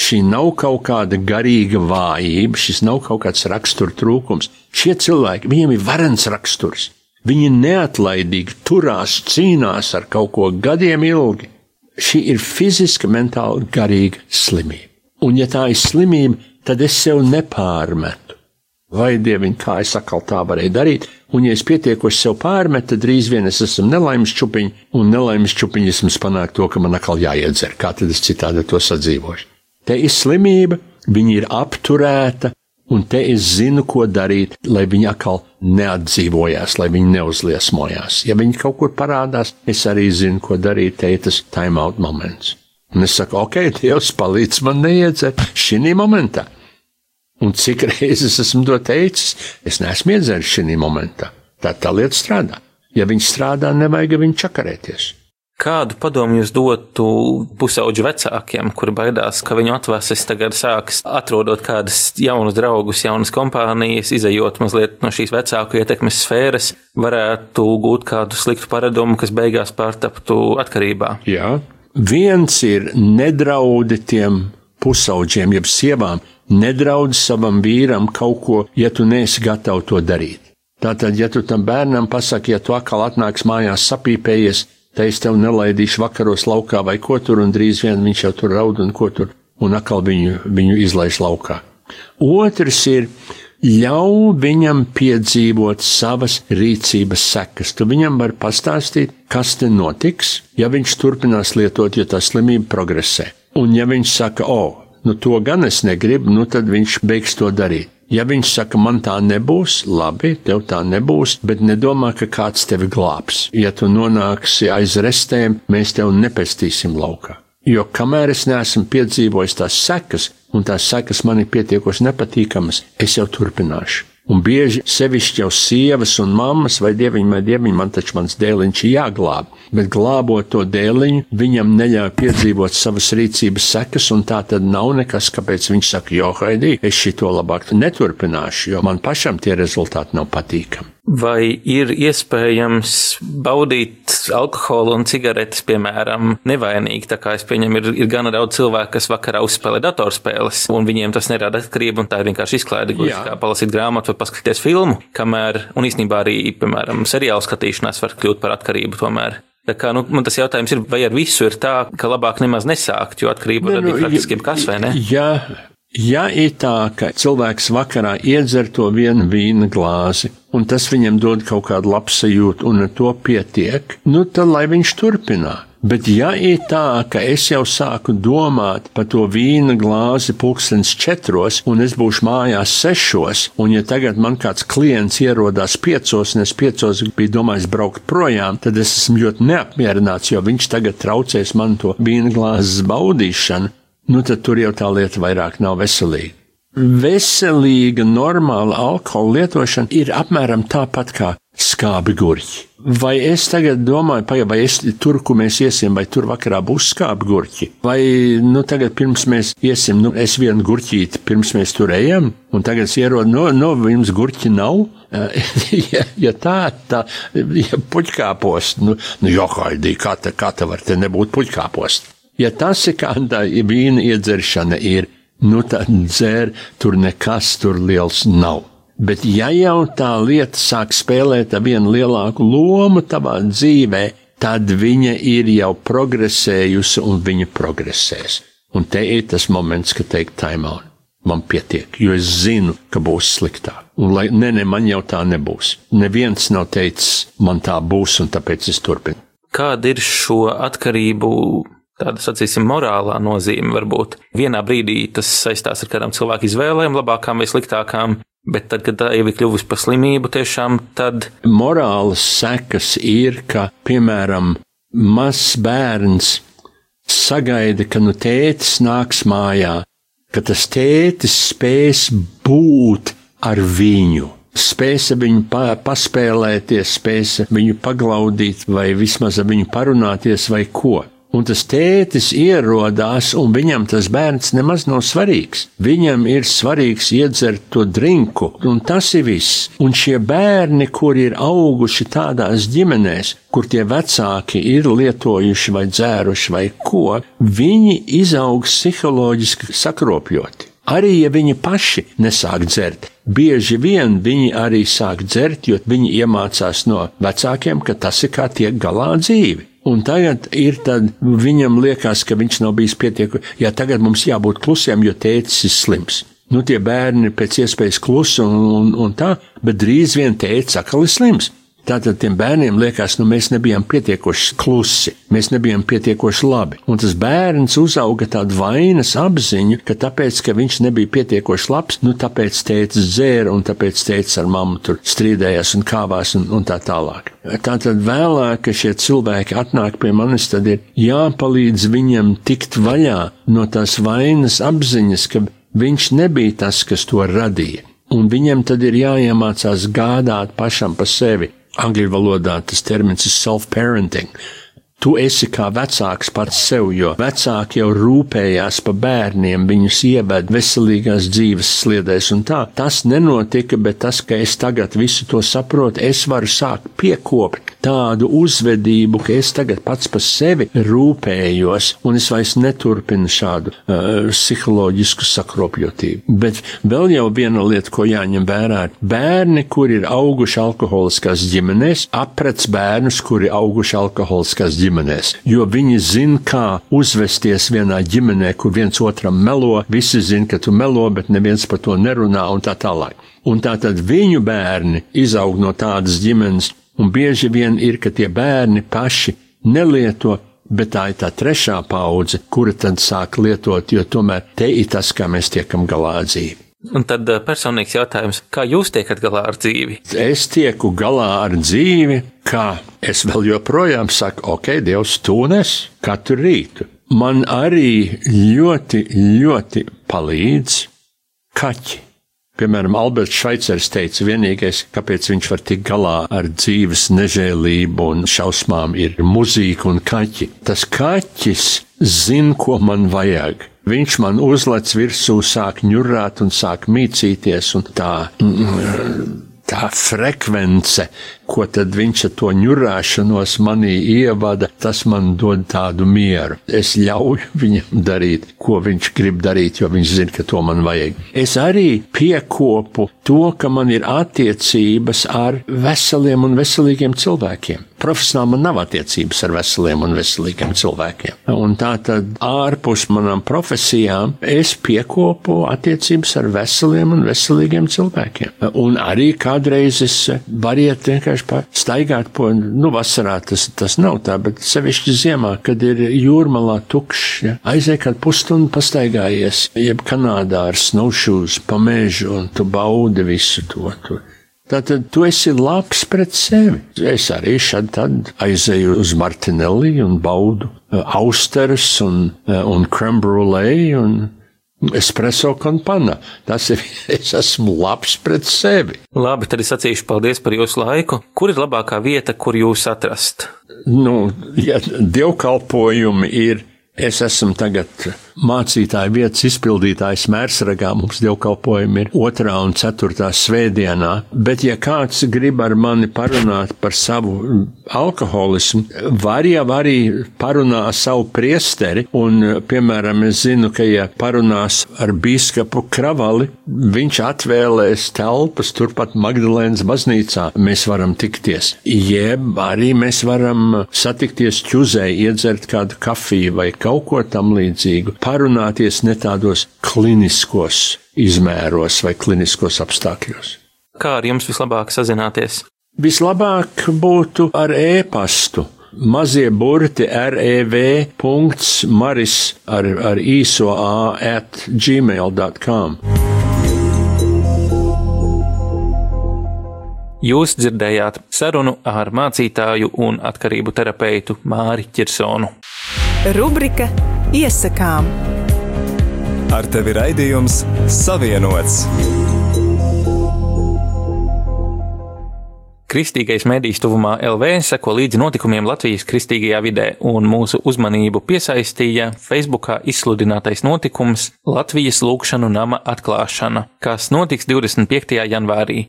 Šī nav kaut kāda garīga vājība, šis nav kaut kāds rakstura trūkums. Šie cilvēki, viņiem ir varens raksturs. Viņi neatlaidīgi turās, cīnās ar kaut ko gadiem ilgi. Šī ir fiziska, mentāla, garīga slimība. Un, ja tā ir slimība, tad es sev nepārmetu. Vai dieviņ, kā es atkal tā varēju darīt, un ja es pietiekoši sev pārmetu, tad drīz vien es esmu nelaimes čupiņš, un nelaimes čupiņisms panāk to, ka man atkal jāiedzer, kā tad es citādi to sadzīvošu. Te ir slimība, viņa ir apturēta, un te es zinu, ko darīt, lai viņi atkal neatdzīvojās, lai viņi neuzliesmojās. Ja viņi kaut kur parādās, es arī zinu, ko darīt, te ir tas time out moments. Un es saku, ok, Dievs, palīdz man neiedzert šī momentā. Un cik reizes esmu to teicis, es neesmu iedzēris šī momentā. Tā tā lieta strādā. Ja viņš strādā, nevajag viņu čakarēties. Kādu padomu jūs dotu pusauģu vecākiem, kuri baidās, ka viņu atvases tagad sāks atrodot kādas jaunas draugus, jaunas kompānijas, izējot mazliet no šīs vecāku ietekmes sfēras, varētu gūt kādu sliktu paradumu, kas beigās pārtaptu atkarībā? Jā, Viens ir nedraudi tiem pusauģiem, jeb sievām, nedraudi savam vīram kaut ko, ja tu neesi gatavs to darīt. Tātad, ja tu tam bērnam pasaki, ja tu atkal atnāks mājās sapīpējies, tad es tev nelaidīšu vakaros laukā vai ko tur, un drīz vien viņš jau tur raud un ko tur, un atkal viņu, viņu izlaiž laukā. Otrs ir, ļauj viņam piedzīvot savas rīcības sekas. Tu viņam vari pastāstīt, kas te notiks, ja viņš turpinās lietot, ja tā slimība progresē. Un ja viņš saka, o, nu to gan es negribu, nu tad viņš beigs to darīt. Ja viņš saka, man tā nebūs, labi, tev tā nebūs, bet nedomā, ka kāds tevi glābs. Ja tu nonāksi aiz restēm, mēs tev nepestīsim laukā. Jo kamēr es neesmu piedzīvojis tās sekas, un tās sekas man ir pietiekoši nepatīkamas, es jau turpināšu. Un bieži sevišķi jau sievas un mammas vai dieviņi vai dieviņi man taču mans dēliņš ir jāglāb, bet glābot to dēliņu, viņam neļauj piedzīvot savas rīcības sekas, un tā tad nav nekas, kāpēc viņš saka, jo haidī, es šito labāk neturpināšu, jo man pašam tie rezultāti nav patīkami. Vai ir iespējams baudīt alkoholu un cigaretes, piemēram, nevainīgi? Tā kā es pieņemu, ir, ir gana daudz cilvēku, kas vakarā uzspēlē datorspēles, un viņiem tas nerada atkarību, un tā ir vienkārši izklaide, gluži kā palasīt grāmatu vai paskatīties filmu, kamēr, un īstenībā arī, piemēram, seriālu skatīšanās var kļūt par atkarību tomēr. Tā kā, nu, man tas jautājums ir, vai ar visu ir tā, ka labāk nemaz nesākt, jo atkarība Ne, nu, praktiski kas, vai ne? Ja, ja ir tā, ka cilvēks vakarā iedzer to vienu vīna glāzi, un tas viņam dod kaut kādu labsajūtu, un ar to pietiek, nu tad lai viņš turpinā. Bet, ja ir tā, ka es jau sāku domāt par to vīna glāzi pulkstens četros, un es būšu mājās sešos, un ja tagad man kāds klients ierodās piecos, un es piecos biju domājis braukt projām, tad es esmu ļoti neapmierināts, jo viņš tagad traucēs man to vīna glāzes baudīšanu, nu tad tur jau tā lieta vairāk nav veselīga. Veselīga, normāla alkohola lietošana ir apmēram tāpat kā skābi gurķi. Vai es tagad domāju, paga, vai es tur, kur mēs iesim, vai tur vakarā būs skābi gurķi? Vai, nu, tagad pirms mēs iesim, nu, es vienu gurķīti, pirms mēs tur ejam, un tagad es ierodu, no, no, jums gurķi nav? ja, ja tā, tā, ja puķkāpost, nu, nu, johaidī, kā te, kā te var te nebūt puķkāpost? Ja tas ir kāda vīna iedzeršana ir, nu tad dzēr, tur nekas tur liels nav. Bet ja jau tā lieta sāk spēlēt vienu lielāku lomu tavā dzīvē, tad viņa ir jau progresējusi un viņa progresēs. Un te ir tas moments, kad teikt time out. Man pietiek, jo es zinu, ka būs sliktāk. Un lai ne, ne, man jau tā nebūs. Neviens nav teicis, man tā būs, un tāpēc es turpinu. Kāda ir šo atkarību tāda, sacīsim, morālā nozīme varbūt. Vienā brīdī tas saistās ar kādām cilvēku izvēlēm, labākām vai sliktākām, bet tad, kad tā jau ir kļuvusi par slimību, tiešām tad. Morālas sekas ir, ka, piemēram, mazs bērns sagaida, ka nu tētis nāks mājā, ka tas tētis spēs būt ar viņu. spēsa viņu pa, paspēlēties, spēsa viņu paglaudīt, vai vismaz ar viņu parunāties, vai ko. Un tas tētis ierodās, un viņam tas bērns nemaz nav svarīgs. Viņam ir svarīgs iedzert to drinku, un tas ir viss. Un šie bērni, kuri ir auguši tādās ģimenēs, kur tie vecāki ir lietojuši vai dzēruši vai ko, viņi izaug psiholoģiski sakropļoti. Arī ja viņi paši nesāk dzert, bieži vien viņi arī sāk dzert, jo viņi iemācās no vecākiem, ka tas ir kā tiek galā dzīvi. Un tagad ir tad, viņam liekas, ka viņš nav bijis pietiekami, ja tagad mums jābūt klusiem, jo tēcis ir slims. Nu, tie bērni pēc iespējas klusi un, un, un tā, bet drīz vien tēcis atkal ir slims. Tātad tiem bērniem liekas, nu mēs nebijām pietiekoši klusi, mēs nebijām pietiekoši labi. Un tas bērns uzauga tādu vainas apziņu, ka tāpēc, ka viņš nebija pietiekoši labs, nu tāpēc tēcis dzēra un tāpēc tēcis ar mammu tur strīdējās un kāvās un, un tā tālāk. Tātad vēlāk, ka šie cilvēki atnāk pie manis, tad ir jāpalīdz viņam tikt vaļā no tās vainas apziņas, ka viņš nebija tas, kas to radīja. Un viņam tad ir jāiemācās gādāt pašam par sevi angļu valodā tas termins ir self-parenting. Tu esi kā vecāks pats sev, jo vecāki jau rūpējās par bērniem, viņus ieved veselīgās dzīves sliedēs, un tā tas nenotika, bet tas, ka es tagad visu to saprotu, es varu sākt piekopt tādu uzvedību, ka es tagad pats par sevi rūpējos, un es vairs neturpinu šādu uh, psiholoģisku sakropļotību. Bet vēl jau viena lieta, ko jāņem vērā, bērni, kuri ir auguši alkoholiskās ģimenēs, aprec bērnus, kuri auguši alkoholiskās ģimenēs ģimenēs, jo viņi zina, kā uzvesties vienā ģimenē, kur viens otram melo, visi zina, ka tu melo, bet neviens par to nerunā un tā tālāk. Un tā tad viņu bērni izaug no tādas ģimenes, un bieži vien ir, ka tie bērni paši nelieto bet tā ir tā trešā paudze, kura tad sāk lietot, jo tomēr te ir tas, kā mēs tiekam galā dzīvi. Un tad eh, personīgs jautājums, kā jūs tiekat galā ar dzīvi? Es tieku galā ar dzīvi, kā es vēl joprojām saku, ok, Dievs, tūnes katru rītu. Man arī ļoti, ļoti palīdz kaķi. Piemēram, Alberts Šveicers teica, vienīgais, kāpēc viņš var tikt galā ar dzīves nežēlību un šausmām, ir muzika un kaķi. Tas kaķis zina, ko man vajag. Viņš man uzlec virsū, sāk ņurāt un sāk mīcīties, un tā, tā frekvence, ko tad viņš ar to ņurāšanos manī ievada, tas man dod tādu mieru. Es ļauju viņam darīt, ko viņš grib darīt, jo viņš zina, ka to man vajag. Es arī piekopu to, ka man ir attiecības ar veseliem un veselīgiem cilvēkiem profesionāli man nav attiecības ar veseliem un veselīgiem cilvēkiem. Un tā tad ārpus manām profesijām es piekopu attiecības ar veseliem un veselīgiem cilvēkiem. Un arī kādreiz es variet vienkārši staigāt po, nu, vasarā tas, tas nav tā, bet sevišķi ziemā, kad ir jūrmalā tukšs, ja, aizēj kādu pusstundu pastaigājies, jeb Kanādā ar snowshoes pa mežu un tu baudi visu to. to. Tātad tu esi labs pret sevi. Es arī šad aizēju uz Martinelli un baudu uh, austeres un, uh, un creme brulee un espresso con panna. Tas ir, es esmu labs pret sevi. Labi, tad es sacīšu paldies par jūsu laiku. Kur ir labākā vieta, kur jūs atrast? Nu, ja dievkalpojumi ir Es esmu tagad mācītāja vietas izpildītājs Mērsragā. Mums dievkalpojumi ir otrā un ceturtā svētdienā, bet ja kāds grib ar mani parunāt par savu alkoholismu, var jau arī parunā savu priesteri, un, piemēram, es zinu, ka ja parunās ar bīskapu Kravali, viņš atvēlēs telpas turpat Magdalēnas baznīcā, mēs varam tikties. Jeb arī mēs varam satikties ķuzē, iedzert kādu kafiju vai kaut ko tam līdzīgu, parunāties ne tādos kliniskos izmēros vai kliniskos apstākļos. Kā ar jums vislabāk sazināties? Vislabāk būtu ar e-pastu. Mazie burti rev. maris ar, ar īso a at gmail.com. Jūs dzirdējāt sarunu ar mācītāju un atkarību terapeitu Māri Čirsonu. Rubrika Iesakām. Ar tevi raidījums Savienots. Kristīgais medijs tuvumā LV seko līdzi notikumiem Latvijas kristīgajā vidē, un mūsu uzmanību piesaistīja Facebookā izsludinātais notikums Latvijas lūkšanu nama atklāšana, kas notiks 25. janvārī.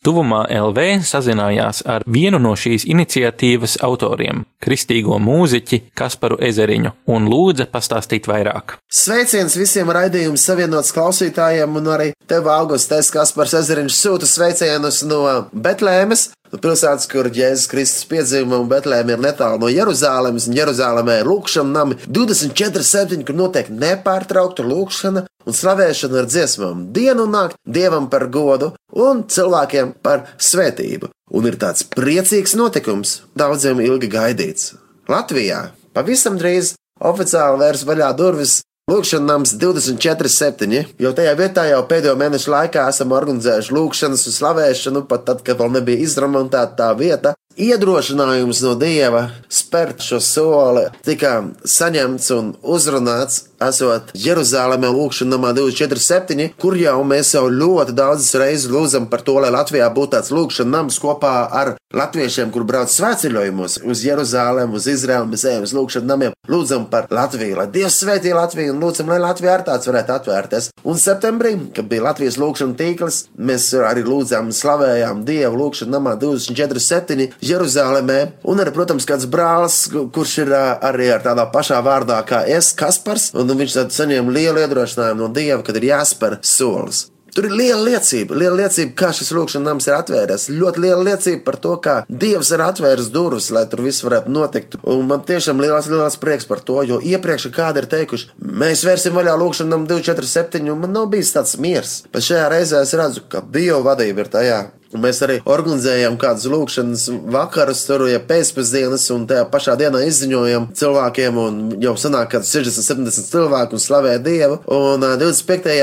Tuvumā LV sazinājās ar vienu no šīs iniciatīvas autoriem, kristīgo mūziķi Kasparu Ezeriņu, un lūdza pastāstīt vairāk. Sveiciens visiem raidījumu savienotas klausītājiem, un arī tev, Augustais Kaspars Ezeriņš, sūta sveicienus no Betlēmes, pilsētas, kur Jēzus Kristus piedzima un Betlēma ir netālu no Jeruzālēmas, un Jeruzālēmē ir lūkšana nami 24-7, kur notiek nepārtraukta lūkšana un slavēšana ar dziesmām, dienu un nakti dievam par godu un cilvēkiem par svētību. Un ir tāds priecīgs notikums, daudziem ilgi gaidīts. Latvijā pavisam drīz oficiāli vērs vaļā durvis Lūkšanas nams 24,7, jo tajā vietā jau pēdējo mēnešu laikā esam organizējuši lūkšanas un slavēšanu, pat tad, kad vēl nebija izremontēta tā vieta. Iedrošinājums no Dieva spērt šo soli tika saņemts un uzrunāts esot Jeruzalemē lūkšanā 247, kur jau mēs jau ļoti daudzas reizes lūdzam par to, lai Latvijā būtu tāds lūkšanas nams kopā ar latviešiem, kur brauc svētceļojumos uz Jeruzalem, uz Izraelu, mēs ejam uz lūkšanas namiem, lūdzam par Latviju, lai Dievs svētī Latviju un lūdzam, lai Latvija ar tāds varētu atvērties. Un septembrī, kad bija Latvijas lūkšanas tīkls, mēs arī lūdzām, slavējām Dievu lūkšanas namā 247 Jeruzalemē, un arī, protams, kāds brālis, kurš ir arī ar tādā pašā vārdā kā es, Kaspars, un un viņš tad saņēma lielu iedrošinājumu no Dieva, kad ir jāspēr solis. Tur ir liela liecība, liela liecība, kā šis lūkšanas nams ir atvērts. Ļoti liela liecība par to, kā Dievs ir atvēris durvis, lai tur viss varētu notikt. Un man tiešām liels, liels prieks par to, jo iepriekš kādi ir teikuši, mēs vērsim vaļā lūkšanas namu 247, un man nav bijis tāds miers. Bet šajā reizē es redzu, ka Dieva vadība ir tajā. Un mēs arī organizējām kādus lūkšanas vakarus, tur jau pēcpusdienas, un tajā pašā dienā izziņojām cilvēkiem, un jau sanāk, ka 60, 70 cilvēku un slavē Dievu. Un 25.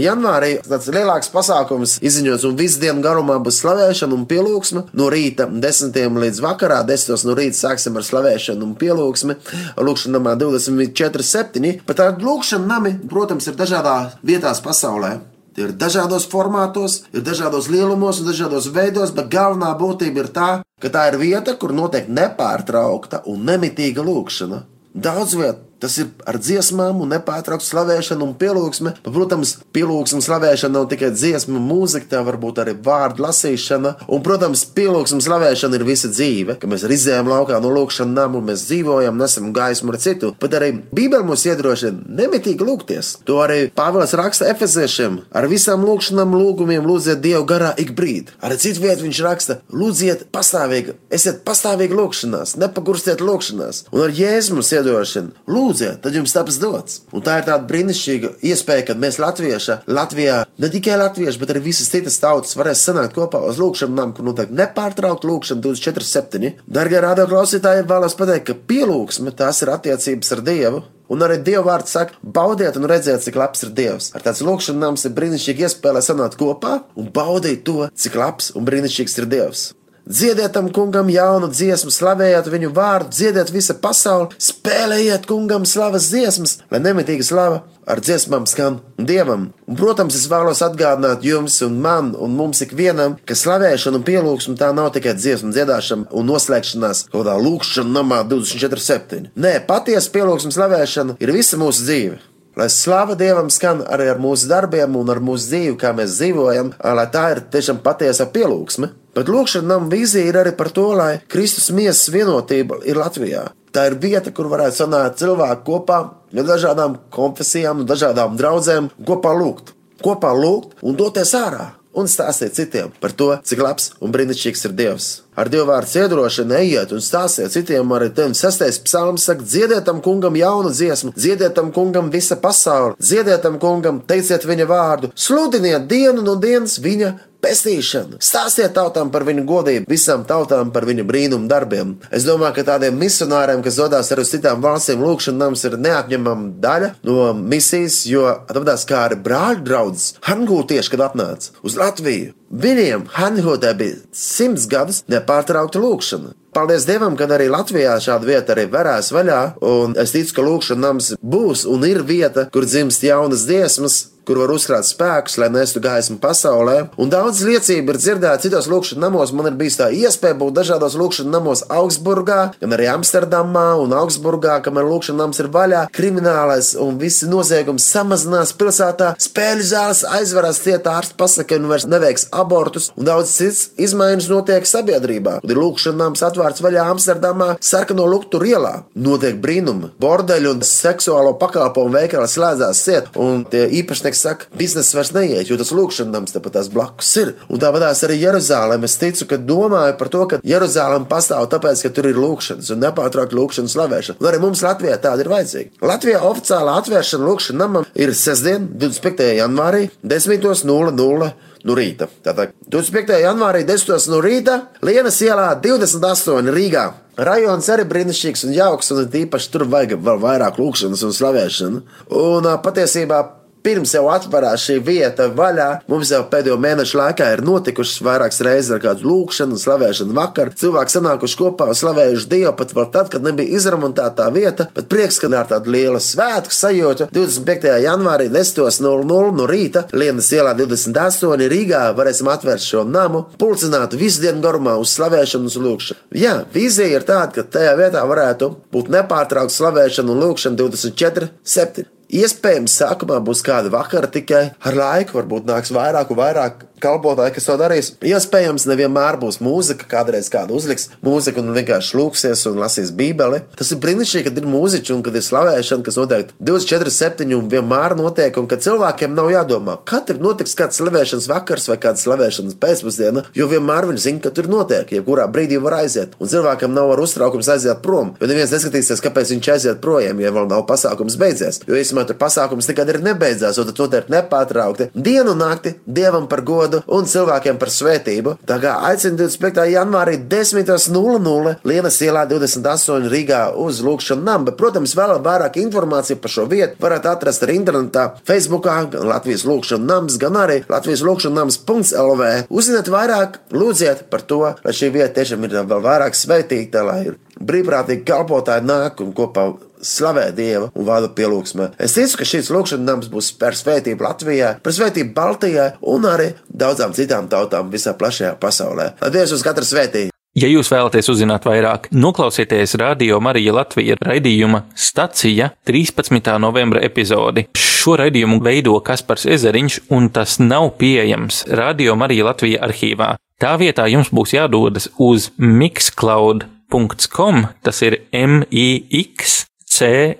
janvārī tāds lielāks pasākums izziņots, un visu dienu garumā būs slavēšana un pielūgsme. No rīta 10 līdz vakarā, 10 no rīta sāksim ar slavēšanu un pielūgsmi. Lūkšanā 24, 7. Pat ar lūkšanu nami, protams, ir dažādā vietās pasaulē. Tie ir dažādos formātos, ir dažādos lielumos un dažādos veidos, bet galvenā būtība ir tā, ka tā ir vieta, kur notiek nepārtraukta un nemitīga lūkšana. Daudz vietā Tas ir ar dziesmām, un nepārtraukta slavēšana un pielūgsme. Protams, pielūgsme slavēšana nav tikai dziesma, mūzika, tā var būt arī vārdu lasīšana. Un, protams, pielūgsme slavēšana ir visa dzīve, ka mēs izējām laukā no lūkšanas nama mēs dzīvojam, nesam gaismu ar citu. Bet arī Bībele mūs iedrošina nemitīgi lūgties. To arī Pāvils raksta Efeziešiem. Ar visām lūkšanām, lūgumiem lūdziet Dievu garā ik brīdi. Arī citu vietu viņš raksta: lūdziet pastāvīgi, esiet pastāvīgi lūkšanās, nepagurstiet lūkšanās. Un ar Jēzu mums iedrošina lūdziet, tad jums taps dots. Un tā ir tāda brīnišķīga iespēja, ka mēs Latvieši, Latvijā, ne tikai latvieši, bet arī visas citas tautas varēs sanākt kopā uz lūkšanām, kur notiek nepārtraukta lūkšana 24-7. Dargie radio klausītāji, vēlos pateikt, ka pielūgsme tās ir attiecības ar Dievu. Un arī Dieva vārds saka, baudiet un redziet, cik labs ir Dievs. Ar tādu lūkšanu nams ir brīnišķīgi iespēja, sanātu kopā un baudīt to, cik labs un brīnišķīgs ir Dievs. Dziediet tam kungam jaunu dziesmu, slavējiet viņu vārdu, dziediet visa pasauli, spēlējiet kungam slavas dziesmas, lai nemitīgi slava ar dziesmām skan dievam. Un, protams, es vēlos atgādināt jums un man un mums ikvienam, ka slavēšana un pielūgsme tā nav tikai dziesmu dziedāšana un noslēgšanās kaut kādā lūkšanā namā 24-7. Nē, patiesa pielūgsme slavēšana ir visa mūsu dzīve. Lai slava Dievam skan arī ar mūsu darbiem un ar mūsu dzīvi, kā mēs dzīvojam, lai tā ir tiešām patiesa pielūgsme. Bet lūkšana nama vīzija ir arī par to, lai Kristus miesas vienotība ir Latvijā. Tā ir vieta, kur varētu sanākt cilvēki kopā no dažādām konfesijām, no dažādām draudzēm, kopā lūgt, kopā lūgt un doties ārā un stāstiet citiem par to, cik labs un brīnišķīgs ir Dievs. Ar Dievu vārdu iedrošinu ejiet un stāstiet citiem, arī tev sastais psalms saka, dziediet tam kungam jaunu dziesmu, dziediet tam kungam visa pasaule, dziediet tam kungam, teiciet viņa vārdu, sludiniet dienu no dienas viņa pestīšanu. Stāstiet tautām par viņu godību, visām tautām par viņu brīnumu darbiem. Es domāju, ka tādiem misionāriem, kas dodas arī uz citām valstīm, lūkšanas nams ir neatņemama daļa no misijas, jo atradās kā arī brāļu draugs Hangūtieši, kad atnāca uz Latviju. Viņiem Hanhūtē bija simts gadus nepārtraukta lūkšana. Paldies Dievam, ka arī Latvijā šāda vieta arī varēs vaļā, un es ticu, ka lūkšana nams būs un ir vieta, kur dzimst jaunas dziesmas, kur var uzkrāt spēkus, lai nestu gaismu pasaulē. Un daudz liecību ir dzirdētas citos lūkšanas namos. Man ir bijis tā iespēja būt dažādos lūkšanas namos Augsburgā, gan arī Amsterdamā un Augsburgā, kamēr lūkšanas nams ir vaļā. Kriminālais un visi noziegumi samazinās pilsētā, spēļu zāles aizvarās cietā, ārsts pasaka, ka nu vairs neveiks abortus, un daudz cits izmaiņas notiek sabiedrībā. Un ir lūkšanas nams atvērts vaļā Amsterdamā, sarkano luktu ielā. Notiek brīnumi, bordeļu un seksuālo pakalpojumu veikali slēdzās ciet, un tie īpašnieki saka, biznesa vairs neiet, jo tas lūkšanas nams tepat tās blakus ir. Un tāpatās arī Jeruzalem. Es ticu, ka domāju par to, ka Jeruzalem pastāv tāpēc, ka tur ir lūkšanas un nepārtraukti lūkšanas slavēšana. Un arī mums Latvijā tāda ir vajadzīga. Latvijā oficiālā atvēršana lūkšanas namam ir sestdien, 25. janvārī, 10.00 no rīta. Tātad 25. janvārī 10. no rīta Lienas ielā 28 Rīgā. Rajons arī brīnišķīgs un jauks, un tīpaši tur vajag vēl vairāk lūkšanas un slavēšanu. Un patiesībā pirms jau atverās šī vieta vaļā, mums jau pēdējo mēnešu laikā ir notikušas vairākas reizes ar kādu lūkšanu, slavēšanu vakaru. Cilvēki sanākuši kopā un slavējuši Dievu pat vēl tad, kad nebija izremontēta vieta, bet prieks, ka ar tādu lielu svētku sajūtu 25. janvārī 10.00 no rīta Lienas ielā 28 Rīgā varēsim atvērt šo namu, pulcināt visu dienu garumā uz slavēšanu un lūkšanu. Jā, vīzija ir tāda, ka tajā vietā varētu būt nepārtraukta slavēšana un lūkšana 24, 7. Iespējams, sākumā būs kāda vakara tikai ar laiku, varbūt nāks vairāk un vairāk kalpotāji, kas to darīs. Iespējams, nevienmēr būs mūzika, kādreiz kāda uzliks mūziku un vienkārši lūksies un lasīs Bībeli. Tas ir brīnišķīgi, kad ir mūziķi un kad ir slavēšana, kas notiek 24, 7 un vienmēr notiek, un ka cilvēkiem nav jādomā, kad ir notiks kāds slavēšanas vakars vai kāda slavēšanas pēcpusdiena, jo vienmēr viņi zina, ka tur notiek, jebkurā brīdī var aiziet, un cilvēkam nav ar uztraukums aiziet prom, jo neviens neskatīsies, kāpēc viņš aiziet projām, ja vēl nav pasākums beidzies. Jo īstenībā tur pasākums nekad ir nebeidzās, un tas notiek nepārtraukti dienu un nakti dievam par godu un cilvēkiem par svētību. Tā kā aicinu 25. janvārī 10.00 Lienas ielā 28 Rīgā uz Lūkšanu namu, bet, protams, vēl vairāk informāciju par šo vietu varat atrast arī internetā, Facebookā, gan Latvijas Lūkšanu nams, gan arī Latvijas Lūkšanu nams.lv. Uzziniet vairāk, lūdziet par to, lai šī vieta tiešām ir vēl vairāk svētīta, lai brīvprātīgi kalpotāji nāk un kopā slavē Dievu un vada pielūgsmē. Es ticu, ka šis lūkšanas nams būs par svētību Latvijai, par svētību Baltijai un arī daudzām citām tautām visā plašajā pasaulē. Lai Dievs uz katru svētību! Ja jūs vēlaties uzzināt vairāk, noklausieties Radio Marija Latvija raidījuma stacija 13. novembra epizodi. Šo raidījumu veido Kaspars Ezeriņš, un tas nav pieejams Radio Marija Latvija arhīvā. Tā vietā jums būs jādodas uz mixcloud.com, tas ir M-I-X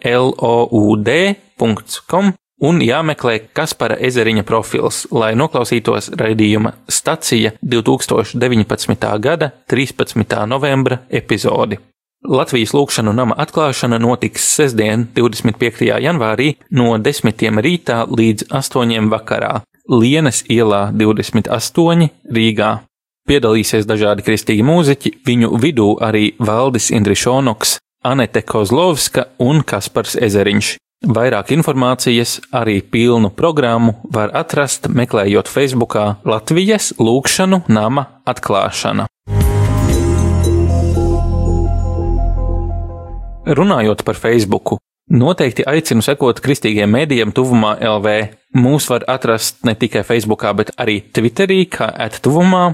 cloud.com un jāmeklē Kaspara ezeriņa profils, lai noklausītos raidījuma stacija 2019. gada 13. novembra epizodi. Latvijas lūkšanu nama atklāšana notiks sestdien, 25. janvārī no 10. rītā līdz 8. vakarā Lienas ielā 28 Rīgā. Piedalīsies dažādi kristīgi mūziķi, viņu vidū arī Valdis Indrišonoks, Anete Kozlovska un Kaspars Ezeriņš. Vairāk informācijas, arī pilnu programmu var atrast meklējot Facebookā Latvijas lūkšanu nama atklāšana. Runājot par Facebooku, noteikti aicinu sekot kristīgiem mēdījiem tuvumā LV. Mūs var atrast ne tikai Facebookā, bet arī Twitterī kā attuvumā,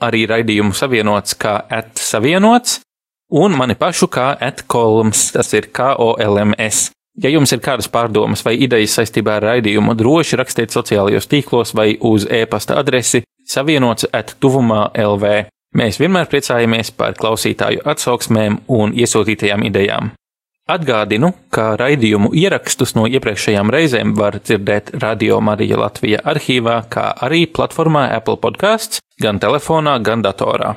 arī raidījumu savienots kā attsavienots, un mani pašu kā atkolms, tas ir KOLMS. Ja jums ir kādas pārdomas vai idejas saistībā ar raidījumu, droši rakstiet sociālajos tīklos vai uz e-pasta adresi savienots at tuvumā LV. Mēs vienmēr priecājamies par klausītāju atsauksmēm un iesūtītajām idejām. Atgādinu, ka raidījumu ierakstus no iepriekšējām reizēm var dzirdēt Radio Marija Latvija arhīvā, kā arī platformā Apple Podcasts, gan telefonā, gan datorā.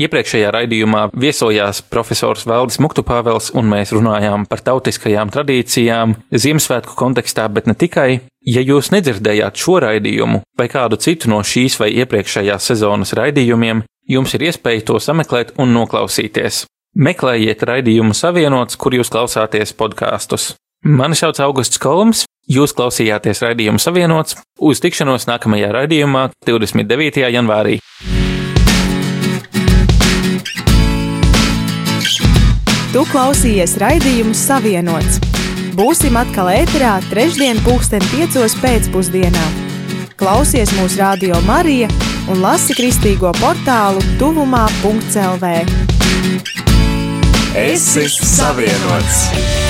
Iepriekšējā raidījumā viesojās profesors Valdis Muktupāvels, un mēs runājām par tautiskajām tradīcijām Ziemassvētku kontekstā, bet ne tikai. Ja jūs nedzirdējāt šo raidījumu vai kādu citu no šīs vai iepriekšējās sezonas raidījumiem, jums ir iespēja to sameklēt un noklausīties. Meklējiet raidījumu savienots, kur jūs klausāties podkāstus. Mani sauc Augusts Kolums, jūs klausījāties raidījumu savienots, uz tikšanos nākamajā raidījumā 29. janvārī. Tu klausījies raidījumu Savienots. Būsim atkal ēterā trešdien pulksten piecos pēcpusdienā. Klausies mūsu radio Marija un lasi kristīgo portālu tuvumā.lv. Esi savienots!